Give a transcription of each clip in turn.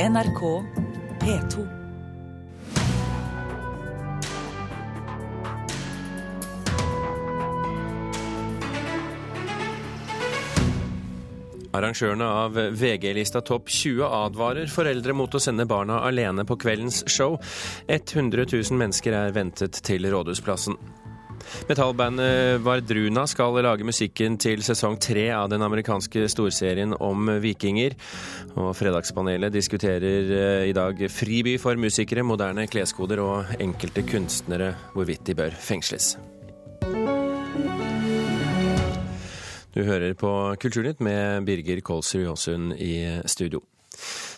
NRK P2. Arrangørene av VG-lista Topp 20 advarer foreldre mot å sende barna alene på kveldens show. 100 000 mennesker er ventet til Rådhusplassen. Metallbandet Vardruna skal lage musikken til sesong tre av den amerikanske storserien om vikinger. Og Fredagspanelet diskuterer eh, i dag friby for musikere, moderne kleskoder og enkelte kunstnere, hvorvidt de bør fengsles. Du hører på Kulturnytt med Birger Kolsrud Jåsund i studio.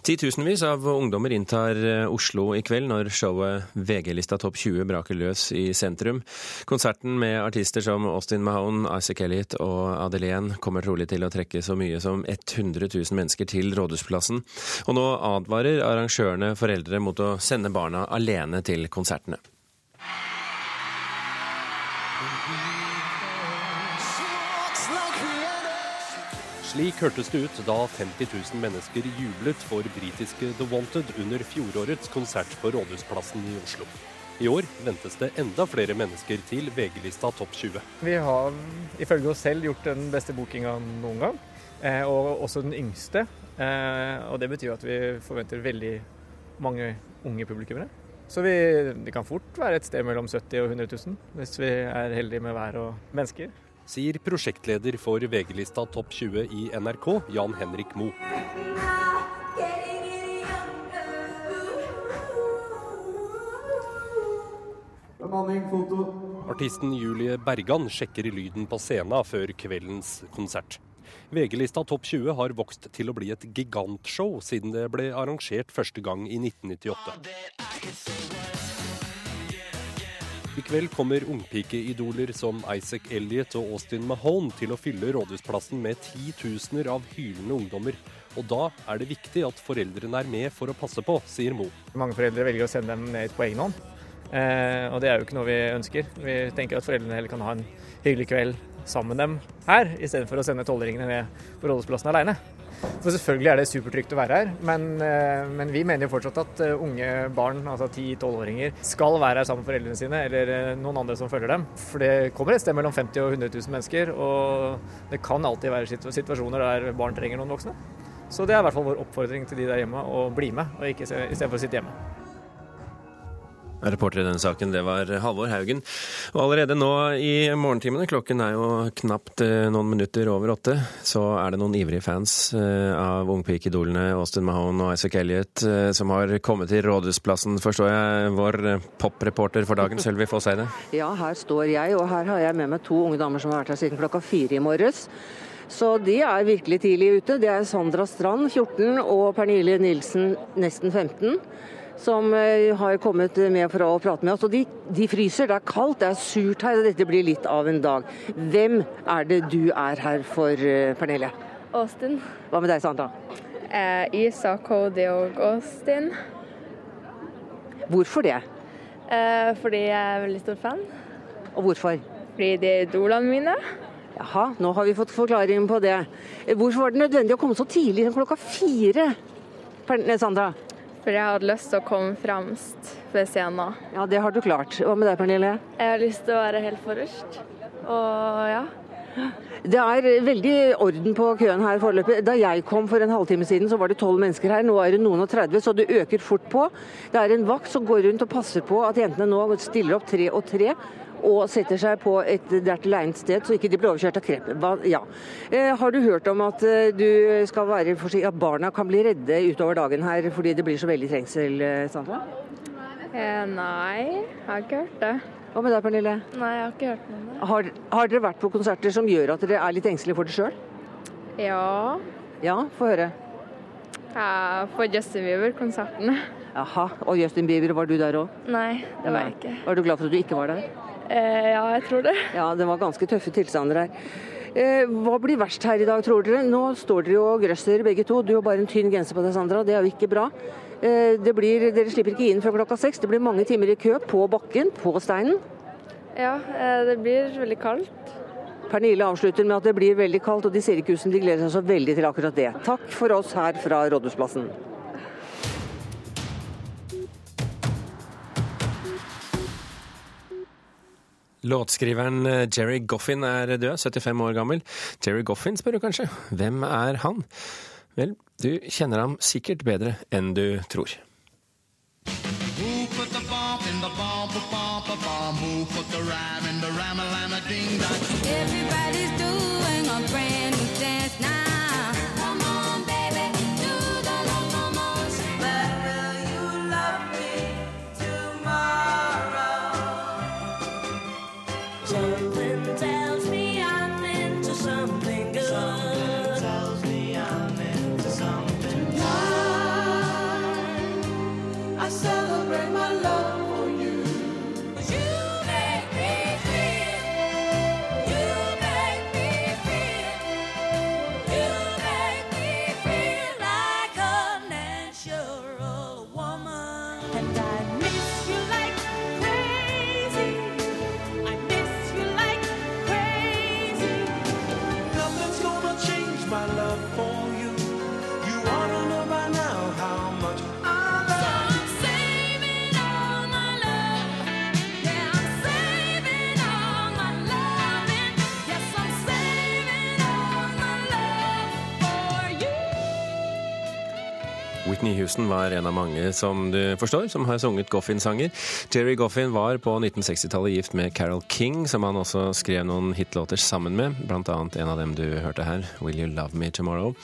Titusenvis av ungdommer inntar Oslo i kveld når showet VG-lista Topp 20 braker løs i sentrum. Konserten med artister som Austin Mahone, Isaac Elliot og Adelén kommer trolig til å trekke så mye som 100 000 mennesker til Rådhusplassen. Og nå advarer arrangørene foreldre mot å sende barna alene til konsertene. Slik hørtes det ut da 50 000 mennesker jublet for britiske The Wanted under fjorårets konsert på Rådhusplassen i Oslo. I år ventes det enda flere mennesker til VG-lista Topp 20. Vi har ifølge oss selv gjort den beste bookinga noen gang, eh, og også den yngste. Eh, og det betyr at vi forventer veldig mange unge publikummere. Så vi, det kan fort være et sted mellom 70 og 100 000, hvis vi er heldige med vær og mennesker sier prosjektleder for VG-lista Topp 20 i NRK, Jan Henrik Moe. Artisten Julie Bergan sjekker lyden på scenen før kveldens konsert. VG-lista Topp 20 har vokst til å bli et gigantshow siden det ble arrangert første gang i 1998. I kveld kommer ungpikeidoler som Isaac Elliot og Austin Mahone til å fylle Rådhusplassen med titusener av hylende ungdommer. Og da er det viktig at foreldrene er med for å passe på, sier Mo. Mange foreldre velger å sende dem ned på egen hånd. Eh, og det er jo ikke noe vi ønsker. Vi tenker at foreldrene heller kan ha en hyggelig kveld sammen med dem her, istedenfor å sende tolvåringene ned på Rådhusplassen alene. For selvfølgelig er det supertrygt å være her, men, eh, men vi mener jo fortsatt at eh, unge barn, altså 10-12-åringer, skal være her sammen med foreldrene sine eller eh, noen andre som følger dem. For det kommer et sted mellom 50 og 100 000 mennesker, og det kan alltid være situasjoner der barn trenger noen voksne. Så det er i hvert fall vår oppfordring til de der hjemme å bli med, og ikke istedenfor å sitte hjemme. Reporter i denne saken, det var Halvor Haugen. Og allerede nå i morgentimene, klokken er jo knapt eh, noen minutter over åtte, så er det noen ivrige fans eh, av ungpikeidolene Austin Mahone og Isaac Elliot eh, som har kommet til Rådhusplassen, forstår jeg. Vår popreporter for dagen, Sølvi Fosseide? Ja, her står jeg, og her har jeg med meg to unge damer som har vært her siden klokka fire i morges. Så de er virkelig tidlig ute. Det er Sandra Strand, 14, og Pernille Nilsen, nesten 15 som eh, har kommet med for å prate med oss. Og de, de, fryser, det er kaldt, det er surt her, og dette blir litt av en dag. Hvem er det du er her for, eh, Pernille? Austin. Hva med deg, Sandra? Eh, Isa, Cody og Austin. Hvorfor det? Eh, fordi jeg er veldig stor fan. Og hvorfor? Fordi de er idolene mine. Jaha, nå har vi fått forklaring på det. Hvorfor var det nødvendig å komme så tidlig, klokka fire? Sandra? For jeg hadde lyst til å komme fremst ved scenen. Ja, det har du klart. Hva med deg, Pernille? Jeg har lyst til å være helt forrest. Og ja. Det er veldig orden på køen her foreløpig. Da jeg kom for en halvtime siden, så var det tolv mennesker her. Nå er det noen og 30, så det øker fort på. Det er en vakt som går rundt og passer på at jentene nå stiller opp tre og tre og setter seg på et dertil egnet sted, så ikke de blir overkjørt av krepp. Ja. Eh, har du hørt om at eh, du skal være forsiktig, at barna kan bli redde utover dagen her fordi det blir så veldig trengsel, eh, Sandra? Eh, nei, jeg har ikke hørt det. Hva med deg, Pernille? Nei, jeg har ikke hørt noe om det. Har, har dere vært på konserter som gjør at dere er litt engstelige for det sjøl? Ja. Ja, få høre. Ja, for Justin Bieber-konserten. Jaha. Og Justin Bieber, var du der òg? Nei, det var jeg ikke. Var du glad for at du ikke var der? Eh, ja, jeg tror det. Ja, det var ganske tøffe tilstander her. Eh, hva blir verst her i dag, tror dere? Nå står dere jo og grøsser begge to. Du har bare en tynn genser på deg, Sandra. Det er jo ikke bra. Eh, blir, dere slipper ikke inn før klokka seks. Det blir mange timer i kø på bakken, på steinen. Ja, eh, det blir veldig kaldt. Pernille avslutter med at det blir veldig kaldt, og de ser ikke ut som de gleder seg så veldig til akkurat det. Takk for oss her fra Rådhusplassen. Låtskriveren eh, Jerry Goffin er død, 75 år gammel. Jerry Goffin, spør du kanskje. Hvem er han? Vel, du kjenner ham sikkert bedre enn du tror. Houston var en av mange, som du forstår, som har sunget Goffin-sanger. Jerry Goffin var på 1960-tallet gift med Carol King, som han også skrev noen hitlåter sammen med, bl.a. en av dem du hørte her, Will You Love Me Tomorrow.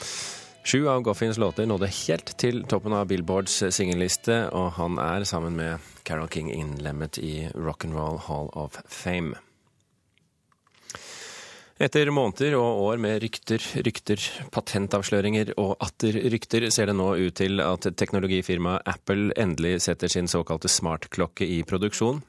Sju av Goffins låter nådde helt til toppen av Billboards singelliste, og han er sammen med Carol King innlemmet i Rock'n'Roll Hall of Fame. Etter måneder og år med rykter, rykter, patentavsløringer og atter rykter, ser det nå ut til at teknologifirmaet Apple endelig setter sin såkalte smartklokke i produksjon.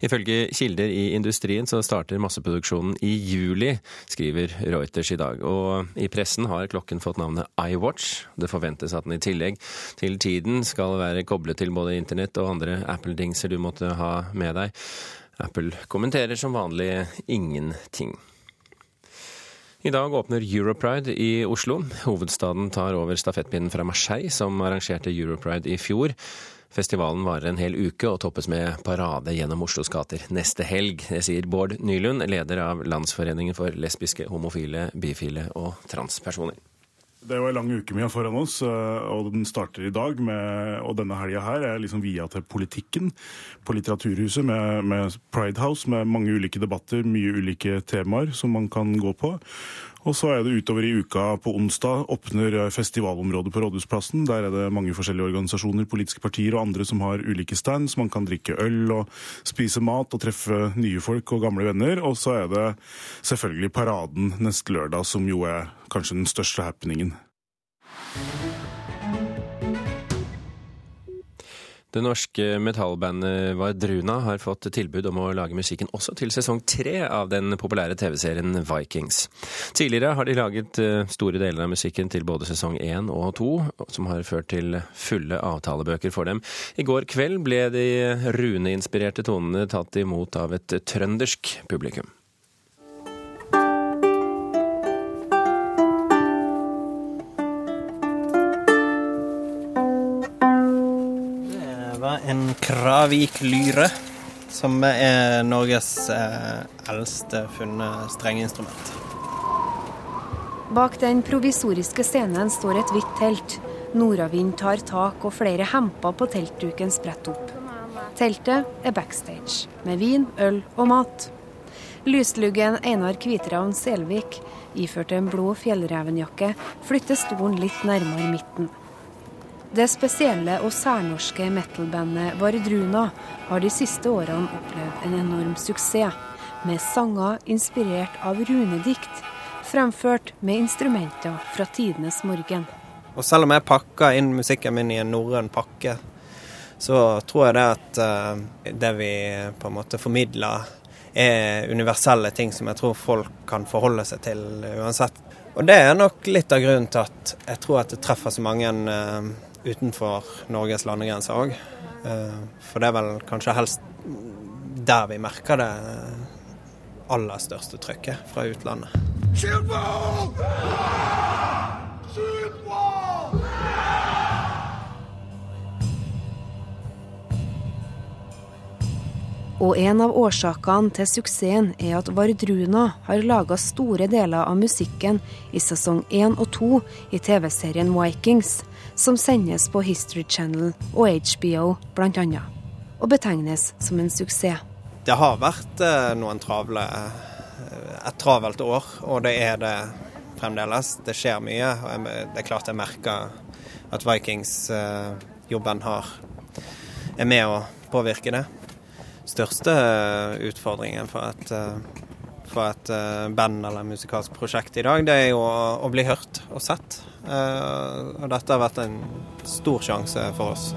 Ifølge kilder i industrien så starter masseproduksjonen i juli, skriver Reuters i dag. Og i pressen har klokken fått navnet iWatch. Det forventes at den i tillegg til tiden skal være koblet til både internett og andre Apple-dingser du måtte ha med deg. Apple kommenterer som vanlig ingenting. I dag åpner Europride i Oslo. Hovedstaden tar over stafettpinnen fra Marseille, som arrangerte Europride i fjor. Festivalen varer en hel uke og toppes med parade gjennom Oslos gater neste helg. Det sier Bård Nylund, leder av Landsforeningen for lesbiske, homofile, bifile og transpersoner. Det er jo en lang uke har foran oss, eh, og den starter i dag. Med, og denne helga her er liksom via til politikken på Litteraturhuset med, med Pride House, med mange ulike debatter, mye ulike temaer som man kan gå på. Og så er det utover i uka på onsdag åpner festivalområdet på Rådhusplassen. Der er det mange forskjellige organisasjoner, politiske partier og andre som har ulike stands. Man kan drikke øl og spise mat og treffe nye folk og gamle venner. Og så er det selvfølgelig paraden neste lørdag, som jo er kanskje den største happeningen. Det norske metallbandet Vardruna har fått tilbud om å lage musikken også til sesong tre av den populære TV-serien Vikings. Tidligere har de laget eh, store deler av musikken til både sesong én og to, som har ført til fulle avtalebøker for dem. I går kveld ble de runeinspirerte tonene tatt imot av et trøndersk publikum. En Kravik lyre, som er Norges eh, eldste funne strengeinstrument. Bak den provisoriske scenen står et hvitt telt. Nordavind tar tak, og flere hemper på teltduken spretter opp. Teltet er backstage, med vin, øl og mat. Lysluggen Einar Kvitravn Selvik, iført en blå fjellrevenjakke, flytter stolen litt nærmere midten. Det spesielle og særnorske metal-bandet Vardruna har de siste årene opplevd en enorm suksess, med sanger inspirert av runedikt, fremført med instrumenter fra tidenes morgen. Og selv om jeg pakker inn musikken min i en norrøn pakke, så tror jeg det at eh, det vi på en måte formidler, er universelle ting som jeg tror folk kan forholde seg til uansett. Og det er nok litt av grunnen til at jeg tror at det treffer så mange eh, utenfor Norges landegrenser òg. For det er vel kanskje helst der vi merker det aller største trykket fra utlandet. Shoot wall! Og en av årsakene til suksessen er at Vardruna har laga store deler av musikken i sesong 1 og 2 i TV-serien Vikings, som sendes på History Channel og HBO bl.a., og betegnes som en suksess. Det har vært eh, noen travle eh, et travelt år, og det er det fremdeles. Det skjer mye. og Det er klart jeg merker at Vikings-jobben er med å påvirke det. Største eh, utfordringen for et, eh, for et eh, band eller musikalsk prosjekt i dag, det er jo å, bli hørt og sett. Og dette har vært en stor sjanse for oss.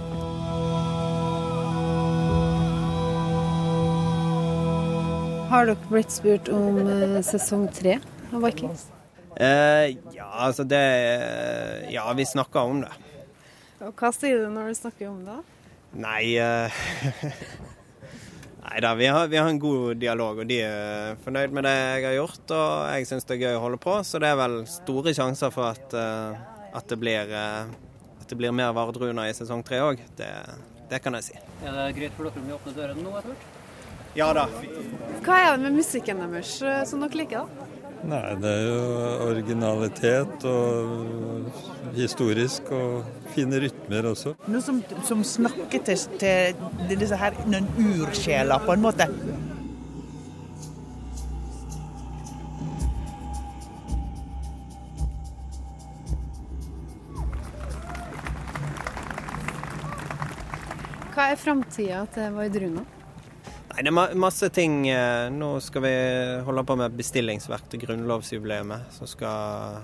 Har dere blitt spurt om sesong tre av Vikings? Eh, ja, altså det Ja, vi snakker om det. Og hva sier du når du snakker om det? Nei eh, Nei da, vi har, vi har en god dialog, og de er fornøyd med det jeg har gjort. Og jeg syns det er gøy å holde på, så det er vel store sjanser for at, eh, at, det, blir, eh, at det blir mer Vardruner i sesong tre òg. Det, det kan jeg si. Er det greit for dere om vi åpner dørene nå etter hvert? Ja da. Hva er det med musikken deres eh, som dere liker, da? Nei, det er jo originalitet og historisk og fine rytmer også. Noe som, som snakker til, til disse her noen ursjeler, på en måte. Hva er framtida til Vardruna? Nei, det er masse ting. eh, Nå skal vi holde på med bestillingsverk til grunnlovsjubileet, som skal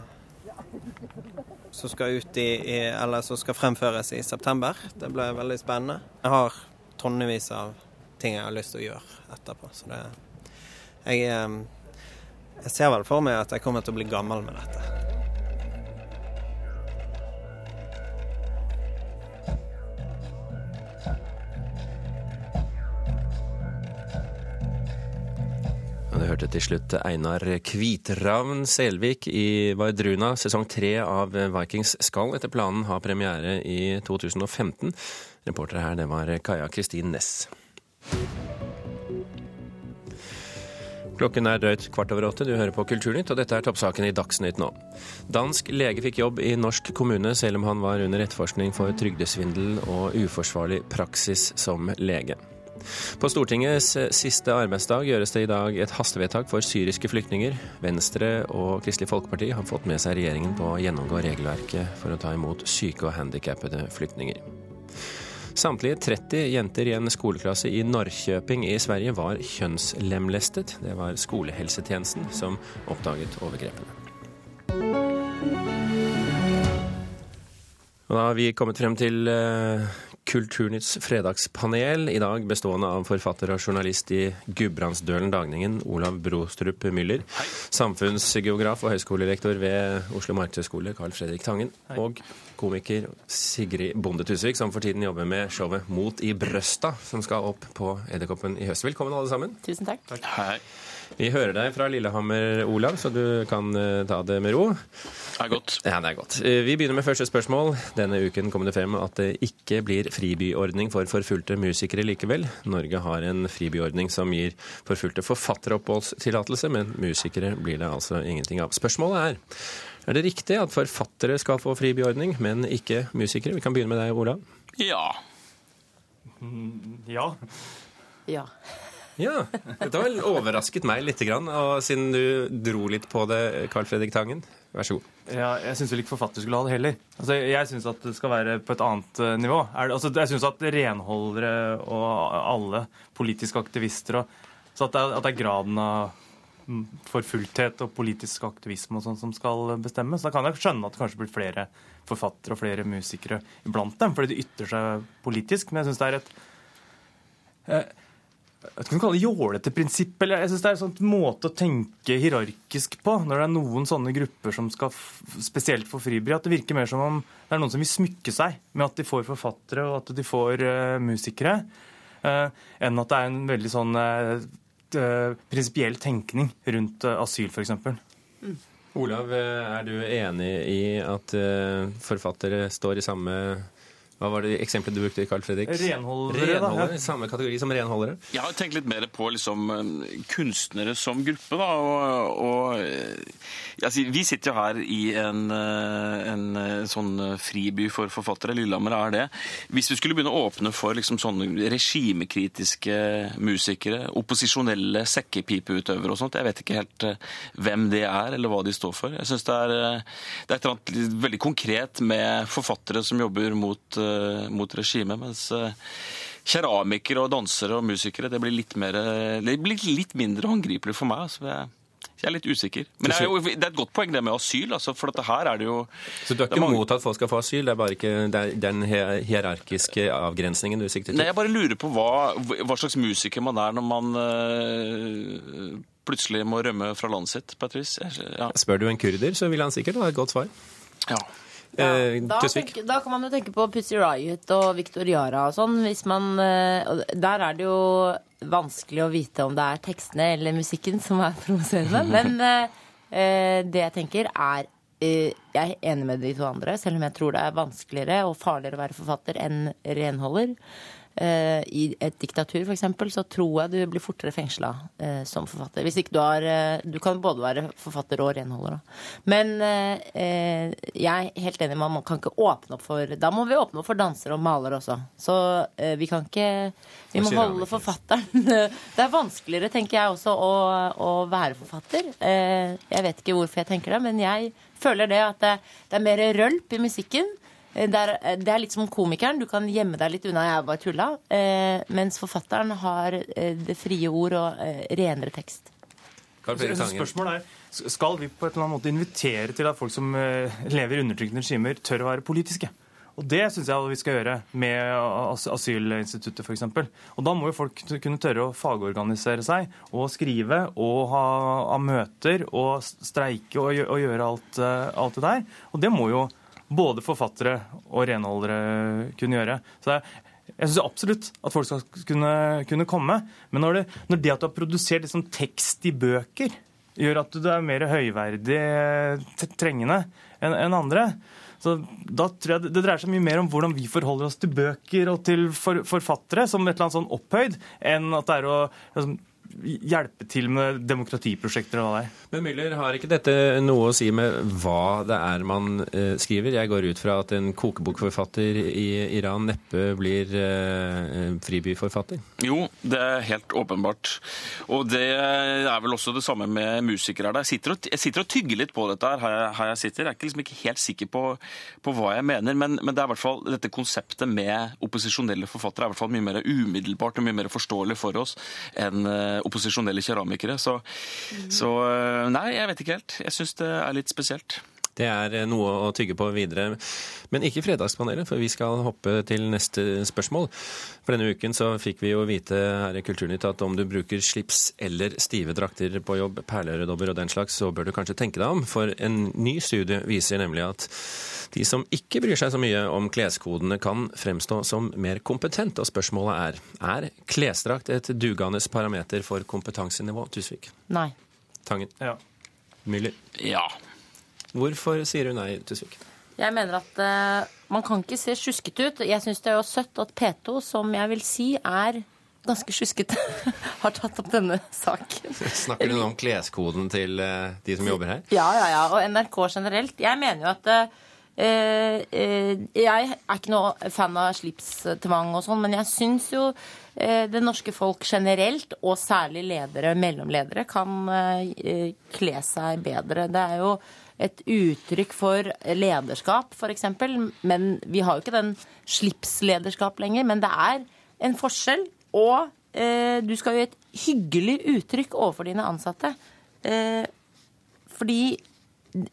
som skal ut i, Eller som skal fremføres i september. Det ble veldig spennende. Jeg har tonnevis av ting jeg har lyst til å gjøre etterpå, så det Jeg, eh, jeg ser vel for meg at jeg kommer til å bli gammel med dette. Hørte til slutt Einar Kvitravn Selvik i Vardruna. Sesong tre av Vikings skal etter planen ha premiere i 2015. Reportere her, det var Kaja Kristin Næss. Klokken er drøyt kvart over åtte. Du hører på Kulturnytt, og dette er toppsaken i Dagsnytt nå. Dansk lege fikk jobb i norsk kommune, selv om han var under etterforskning for trygdesvindel og uforsvarlig praksis som lege. På Stortingets siste arbeidsdag gjøres det i dag et hastevedtak for syriske flyktninger. Venstre og Kristelig Folkeparti har fått med seg regjeringen på å gjennomgå regelverket for å ta imot syke og handikappede flyktninger. Samtlige 30 jenter i en skoleklasse i Norrköping i Sverige var kjønnslemlestet. Det var skolehelsetjenesten som oppdaget overgrepene. Og da har vi kommet frem til eh, Kulturnytts fredagspanel, i dag bestående av forfatter og journalist i Gudbrandsdølen Dagningen, Olav Brostrup Müller, samfunnsgeograf og høyskolelektor ved Oslo Markedshøgskole, Carl Fredrik Tangen, og komiker Sigrid Bonde Tusvik, som for tiden jobber med showet Mot i brøsta, som skal opp på Edderkoppen i høst. Velkommen, alle sammen. Tusen takk. Hei. Vi hører deg fra Lillehammer, Olav, så du kan eh, ta det med ro. Det er godt. Ja, det er godt. Eh, Vi begynner med første spørsmål. Denne uken kom det frem at det ikke blir fribyordning for forfulgte musikere likevel. Norge har en fribyordning som gir forfulgte forfatteroppholdstillatelse, men musikere blir det altså ingenting av. Spørsmålet er er det riktig at forfattere skal få fribyordning, men ikke musikere? Vi kan begynne med deg, Olav. Ja. Ja. Ja. Ja, Dette har overrasket meg litt, grann, og siden du dro litt på det, Carl Fredrik Tangen. Vær så god. Ja, jeg syns vel ikke forfatter skulle ha det heller. Altså, jeg syns at det skal være på et annet eh, nivå. Er det, altså, jeg syns at renholdere og alle politiske aktivister og, Så at det, er, at det er graden av forfullthet forfulgthet og politisk aktivisme og sånn som skal bestemmes. Da kan jeg skjønne at det kanskje blir flere forfattere og flere musikere iblant dem, fordi de ytrer seg politisk. Men jeg syns det er et eh, jeg vet ikke om du kaller det jålete prinsipp, eller jeg synes det er en sånn måte å tenke hierarkisk på, når det er noen sånne grupper som skal f spesielt få fribry, at det virker mer som om det er noen som vil smykke seg med at de får forfattere og at de får uh, musikere, uh, enn at det er en veldig sånn uh, prinsipiell tenkning rundt uh, asyl, f.eks. Olav, er du enig i at forfattere står i samme Hva var det eksempelet du brukte, Carl Fredrik? Renholdere, da, ja. Renholdere, Samme kategori som renholdere? Jeg har tenkt litt mer på liksom, eh, kunstnere som gruppe. Da, og, og altså, Vi sitter jo her i en, eh, en sånn friby for forfattere. Lillehammer er det. Hvis vi skulle begynne å åpne for liksom, sånne regimekritiske musikere, opposisjonelle sekkepipeutøvere og sånt, jeg vet ikke helt hvem det er eller hva de står for. Jeg synes det det er et eller annet veldig konkret med forfattere som jobber mot, mot regimet, mens eh, keramikere og dansere og musikere det blir litt, mer, det blir litt mindre håndgripelig for meg. Så jeg, jeg er litt usikker. Men det er, jo, det er et godt poeng det med asyl, altså, for dette her er det jo Så du er ikke mange- mot at folk skal få asyl, det er bare ikke det er den hierarkiske avgrensningen du sikter til? Nei, jeg bare lurer på hva, hva slags musiker man er når man øh, plutselig må rømme fra landet sitt, på et vis. Ja. Spør du en kurder, så vil han sikkert ha et godt svar. Ja. Eh, Da, tenk, da kan man jo tenke på Pussy Riot og Victor Yara og sånn. Hvis man, eh, Der er det jo vanskelig å vite om det er tekstene eller musikken som er provoserende. Men eh, eh, det jeg tenker er eh, Jeg er enig med de to andre, selv om jeg tror det er vanskeligere og farligere å være forfatter enn renholder. Eh, I et diktatur f.eks. så tror jeg du blir fortere fengsla eh, som forfatter. Hvis ikke du har eh, Du kan både være forfatter og renholder. Da. Men eh, eh, jeg er helt enig med at man kan ikke åpne opp for Da må vi åpne opp for dansere og malere også. Så eh, vi kan ikke Vi må holde forfatteren Det er vanskeligere, tenker jeg også, å, å være forfatter. Eh, jeg vet ikke hvorfor jeg tenker det, men jeg føler det at det, det er mer rølp i musikken. Eh, Det er, det er litt som komikeren. Du kan gjemme deg litt unna 'jeg bare tulla'. Eh, mens forfatteren har eh, det frie ord og eh, renere tekst. Spørsmålet er, Skal vi på et eller annet måte invitere til at folk som eh, lever i undertrykkende regimer, tør å være politiske? Og Det syns jeg vi skal gjøre med as asylinstituttet f.eks. Og da må jo folk kunne tørre å fagorganisere seg og skrive og ha, ha møter og streike og, og gjøre alt, eh, alt det der. Og det må jo både forfattere og renholdere kunne gjøre. Så det jeg syns absolutt at folk skal kunne, kunne komme. Men når det, når det at du har produsert liksom tekst i bøker, gjør at du er mer høyverdig trengende enn en andre, så da tror jeg det dreier seg mye mer om hvordan vi forholder oss til bøker og til for, forfattere som et eller annet sånn opphøyd, enn at det er å liksom, hjelpe til med demokratiprosjekter og hva det er. Men Müller, har ikke dette noe å si med hva det er man eh, skriver? Jeg går ut fra at en kokebokforfatter i Iran neppe blir eh, fribyforfatter. Jo, det er helt åpenbart. Og det er vel også det samme med musikere. Jeg sitter og, jeg sitter og tygger litt på dette her, her jeg, sitter. Jeg er ikke, liksom ikke helt sikker på, på hva jeg mener, men, men det er i hvert fall dette konseptet med opposisjonelle forfattere er i hvert fall mye mer umiddelbart og mye mer forståelig for oss enn eh, opposisjonelle keramikere. Så, så eh, nei, jeg vet ikke helt. Jeg syns det er litt spesielt. Det er eh, noe å tygge på videre. Men ikke Fredagspanelet, for vi skal hoppe til neste spørsmål. For denne uken så fikk vi jo vite her i Kulturnytt at om du bruker slips eller stive drakter på jobb, perleøredobber og den slags, så bør du kanskje tenke deg om. For en ny studie viser nemlig at de som ikke bryr seg så mye om kleskodene, kan fremstå som mer kompetent. Og spørsmålet er er klesdrakt et dugende parameter for kompetansenivå, Tusvik? Nei. Tangen? Ja. Müller? Ja. Hvorfor sier du nei, Tusvik? Jeg mener at uh, man kan ikke se sjuskete ut. Jeg syns det er jo søtt at P2, som jeg vil si er ganske sjuskete, har tatt opp denne saken. Snakker du nå om kleskoden til uh, de som jobber her? Ja, ja, ja. Og NRK generelt. Jeg mener jo at eh, eh, Jeg er ikke noe fan av slipstvang og sånn, men jeg syns jo eh, det norske folk generelt, og særlig ledere, mellomledere, kan eh, kle seg bedre. Det er jo et uttrykk for lederskap, f.eks. Men vi har jo ikke den slipslederskap lenger. Men det er en forskjell. Og eh, du skal jo gi et hyggelig uttrykk overfor dine ansatte. Eh, fordi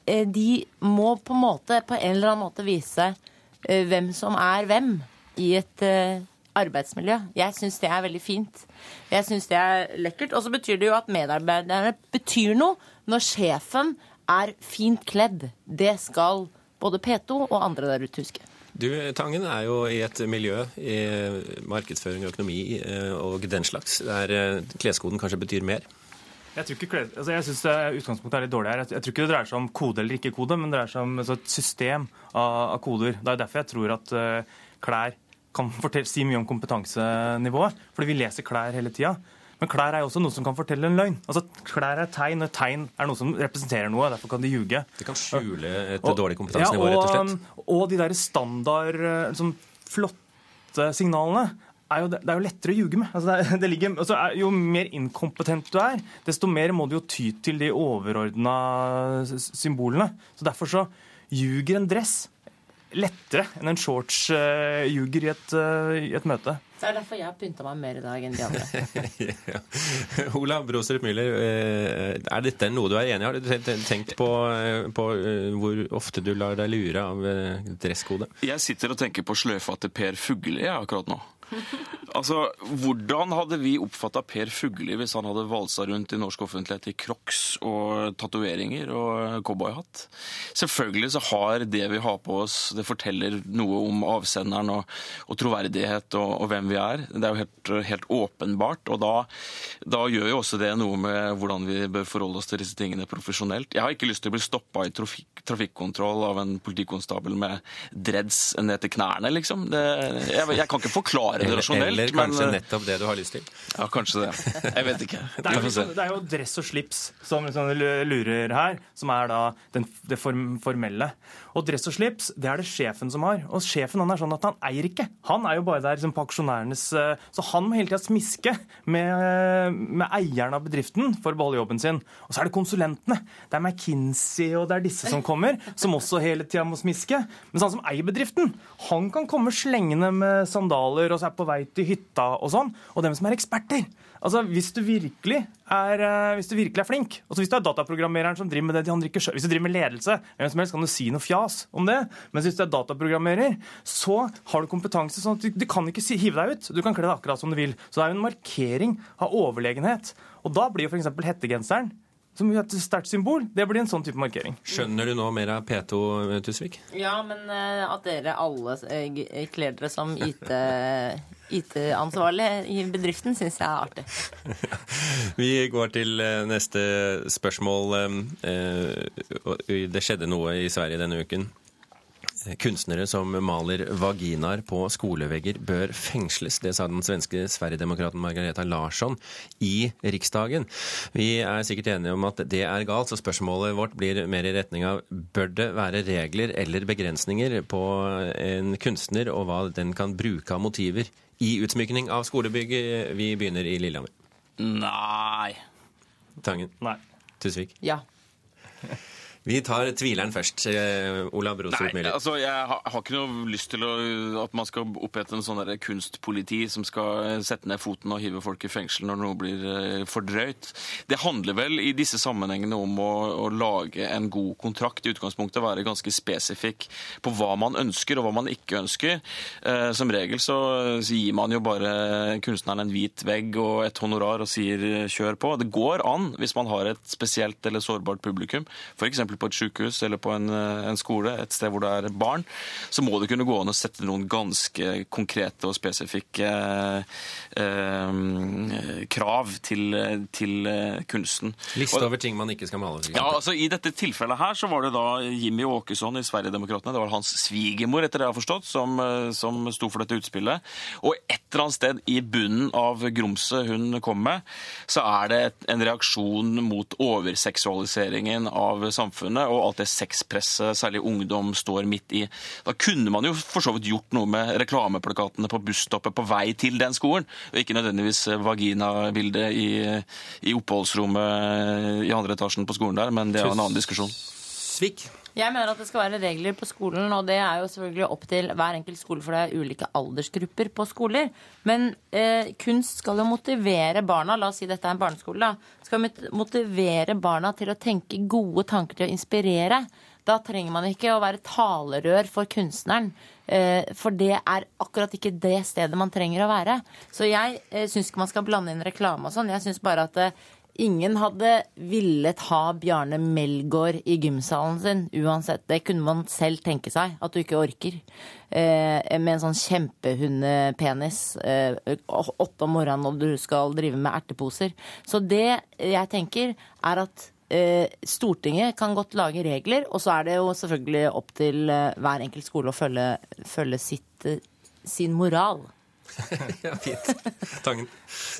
eh, de må på en måte, på en eller annen måte vise eh, hvem som er hvem i et eh, arbeidsmiljø. Jeg syns det er veldig fint. Jeg syns det er lekkert. Og så betyr det jo at medarbeiderne betyr noe når sjefen er fint kledd. Det skal både P2 og andre der ute huske. Du, Tangen er jo i et miljø i markedsføring og økonomi eh, og den slags, der eh, kleskoden kanskje betyr mer. Jeg tror ikke altså jeg synes utgangspunktet er litt dårlig her. Jeg tror ikke det dreier seg om kode eller ikke kode, men det dreier seg om altså, et system av, av koder. Det er derfor jeg tror at eh, klær kan fortelle, si mye om kompetansenivået, fordi vi leser klær hele tida. Men klær er jo også noe som kan fortelle en løgn. Altså, Klær er tegn, og tegn er noe som representerer noe. Derfor kan de ljuge. Det kan skjule et Og- dårlig kompetansenivå, ja, rett og slett. Og de der standard, eh, sånn flotte signalene er jo, det er jo lettere å ljuge med. Altså det det ligger, altså er, jo mer inkompetent du er, desto mer må du jo ty til de overordna symbolene. Så Derfor så ljuger en dress lettere enn en shorts uh, ljuger i et, eh, i et møte. Så det er derfor jeg har pynta meg mer i dag enn de andre. ja. Olav Brostrup Müller, eh, er dette noe du er enig i? Har du tenkt på, eh, på eh, hvor ofte du lar deg lure av dresskode? Jeg sitter og tenker på sløyfa til Per Fugelli akkurat nå. Altså, Hvordan hadde vi oppfatta Per Fugli hvis han hadde valsa rundt i norsk offentlighet i crocs og tatoveringer og cowboyhatt? Selvfølgelig så har det vi har på oss, det forteller noe om avsenderen og, og troverdighet og, og hvem vi er. Det er jo helt, helt åpenbart. Og da, da gjør jo også det noe med hvordan vi bør forholde oss til disse tingene profesjonelt. Jeg har ikke lyst til å bli stoppa i trafikk, trafikkontroll av en politikonstabel med dreads ned til knærne, liksom. Det, jeg, jeg kan ikke forklare det rasjonelt. Eller kanskje men, eh, nettopp det du har lyst til? Ja, kanskje det. Jeg vet ikke. Det er, jo liksom, det er jo dress og slips som liksom lurer her, som er da den, det formelle. Og dress og slips, det er det sjefen som har. Og sjefen han er sånn at han eier ikke. Han er jo bare der liksom, på aksjonærenes eh, Så han må hele tida smiske med, med eieren av bedriften for å beholde jobben sin. Og så er det konsulentene. Det er McKinsey og det er disse som kommer, som også hele tida må smiske. Mens han som eier bedriften, han kan komme slengende med sandaler og så er på vei til hytta og sånn. Og dem som er eksperter. Altså, Hvis du virkelig er, eh, hvis du virkelig er flink, altså hvis du er dataprogrammereren som driver med det de andre ikke skjønner, hvis du driver med ledelse, hvem som helst kan du si noe fjas om det. Men hvis du er dataprogrammerer, så har du kompetanse sånn at du, du kan ikke si, hive deg ut. Du kan kle deg akkurat som du vil. Så det er jo en markering av overlegenhet. Og da blir jo f.eks. hettegenseren, som er et sterkt symbol, det blir en sånn type markering. Skjønner du nå mer av P2, Tusvik? Ja, men eh, at dere alle eh, kler dere som IT IT-ansvarlig i bedriften, syns jeg er artig. Vi går til eh, neste spørsmål. Eh, Det skjedde noe i Sverige denne uken. Kunstnere som maler vaginaer på skolevegger bør fengsles. Det sa den svenske Sverigedemokraten Margareta Larsson i Riksdagen. Vi er sikkert enige om at det er galt, så spørsmålet vårt blir mer i retning av bør det være regler eller begrensninger på en kunstner og hva den kan bruke av motiver i utsmykning av skolebygg? Vi begynner i Lillehammer. Nei. Tangen. Nei. Tusvik. Ja. Vi tar tvileren først. Eh, Olav Brostrup Nei, altså jeg har, har ikke noe lyst til å, at man skal opprette en sånn kunstpoliti som skal sette ned foten og hive folk i fengsel når noe blir eh, for drøyt. Det handler vel i disse sammenhengene om å, å lage en god kontrakt. I utgangspunktet være ganske spesifikk på hva man ønsker og hva man ikke ønsker. Eh, som regel så, så gir man jo bare kunstneren en hvit vegg og et honorar og sier eh, kjør på. Det går an hvis man har et spesielt eller sårbart publikum. F.eks. på et sykehus eller på en, eh, en skole, et sted hvor det er barn, så må det kunne gå an å sette noen ganske konkrete og spesifikke eh, krav til, til eh, kunsten. Liste over ting man ikke skal male. ja, altså I dette tilfellet her så var det da Jimmy Åkesson i Sverigedemokraterna, det var hans svigermor, etter det jeg har forstått, som, eh, som sto for dette utspillet. Og et eller annet sted i bunnen av grumset hun kom med, så er det en reaksjon mot overseksualiseringen av samfunnet og alt det sexpresset særlig ungdom står midt i. Da kunne man jo for så vidt gjort noe med reklameplakatene på busstoppet på vei til den skolen, og ikke nødvendigvis vaginabildet i, i oppholdsrommet i andre etasjen på skolen der, men det er en annen diskusjon. Svik. Jeg mener at det skal være regler på skolen, og det er jo selvfølgelig opp til hver enkelt skole, for det er ulike aldersgrupper på skoler. Men eh, kunst skal jo motivere barna, la oss si dette er en barneskole, da. Skal motivere barna til å tenke gode tanker, til å inspirere. Da trenger man ikke å være talerør for kunstneren. eh, For det er akkurat ikke det stedet man trenger å være. Så jeg eh, syns ikke man skal blande inn reklame og sånn. Jeg syns bare at eh, Ingen hadde villet ha Bjarne Melgaard i gymsalen sin uansett. Det kunne man selv tenke seg, at du ikke orker. Eh, med en sånn kjempehundepenis eh, åtte om morgenen når du skal drive med erteposer. Så det jeg tenker, er at eh, Stortinget kan godt lage regler, og så er det jo selvfølgelig opp til eh, hver enkelt skole å følge, følge sitt, eh, sin moral. fint. Tangen.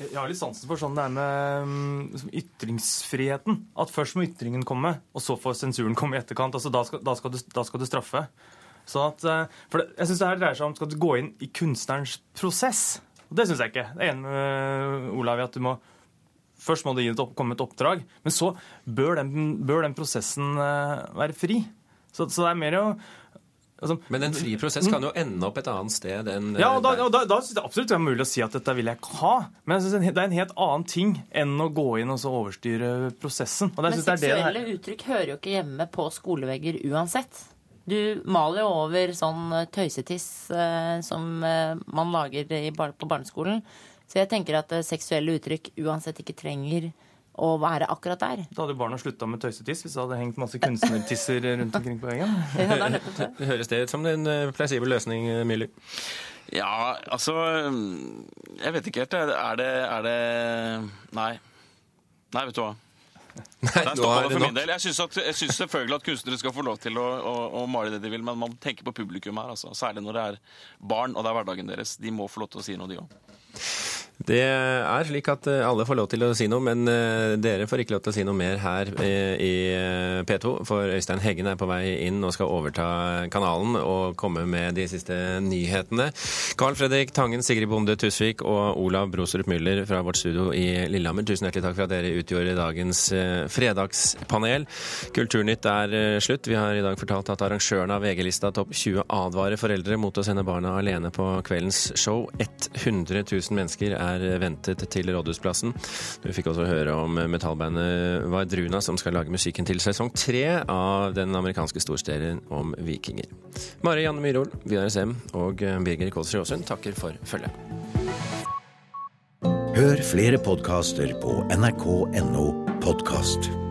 Jeg har litt sansen for sånn det er med mm, ytringsfriheten. At først må ytringen komme, og så får sensuren komme i etterkant. Altså, da, skal, da, skal du, da skal du straffe. Sånn at, eh, for det, jeg synes det her dreier seg om skal du gå inn i kunstnerens prosess. Og det syns jeg ikke. Jeg er enig med Olav i at du må Først må det opp, komme et oppdrag, men så bør den, bør den prosessen eh, være fri. Så, så det er mer å altså, Men en fri prosess kan jo ende opp et annet sted enn ja, og da, og da, da synes jeg absolutt det er mulig å si at dette vil jeg ikke ha. Men jeg synes det er en helt annen ting enn å gå inn og så overstyre prosessen. Og Men er seksuelle uttrykk hører jo ikke hjemme på skolevegger uansett. Du maler jo over sånn eh, tøysetiss eh, som eh, man lager i, bar- på barneskolen. Så jeg tenker at eh, seksuelle uttrykk uansett ikke trenger å være akkurat der. Da hadde jo barna slutta med tøysetiss hvis det hadde hengt masse kunstnertisser rundt omkring på veggen. Ja, det det. Høres det ut som en eh, plausibel løsning, Myrli? Ja, altså Jeg vet ikke helt. Er det, er det Nei. Nei, vet du hva. Der nå stopper er det for nok. min del. Jeg syns, jeg syns selvfølgelig at kunstnere skal få lov til å, å, å male det de vil, men man tenker på publikum her. Altså. Særlig når det er barn, og det er hverdagen deres. De må få lov til å si noe, de òg. Det er slik at eh, alle får lov til å si noe, men eh, dere får ikke lov til å si noe mer her eh, i eh, P2. For Øystein Heggen er på vei inn og skal overta kanalen og komme med de siste nyhetene. Carl Fredrik Tangen, Sigrid Bonde Tusvik og Olav Brostrup Müller fra vårt studio i Lillehammer, tusen hjertelig takk for at dere utgjorde dagens fredagspanel. Kulturnytt er slutt. Vi har i dag fortalt at arrangørene av VG-lista Topp 20 advarer foreldre mot å sende barna alene på kveldens show. 100 000 mennesker er ventet til Rådhusplassen. Du fikk også høre om metallbandet Vardruna, som skal lage musikken til sesong tre av den amerikanske storserien om vikinger. Mari Janne Myhrol, Vidar Sem og Birger Kolsrud Aasund takker for følget. Hør flere podkaster på nrk.no podkast.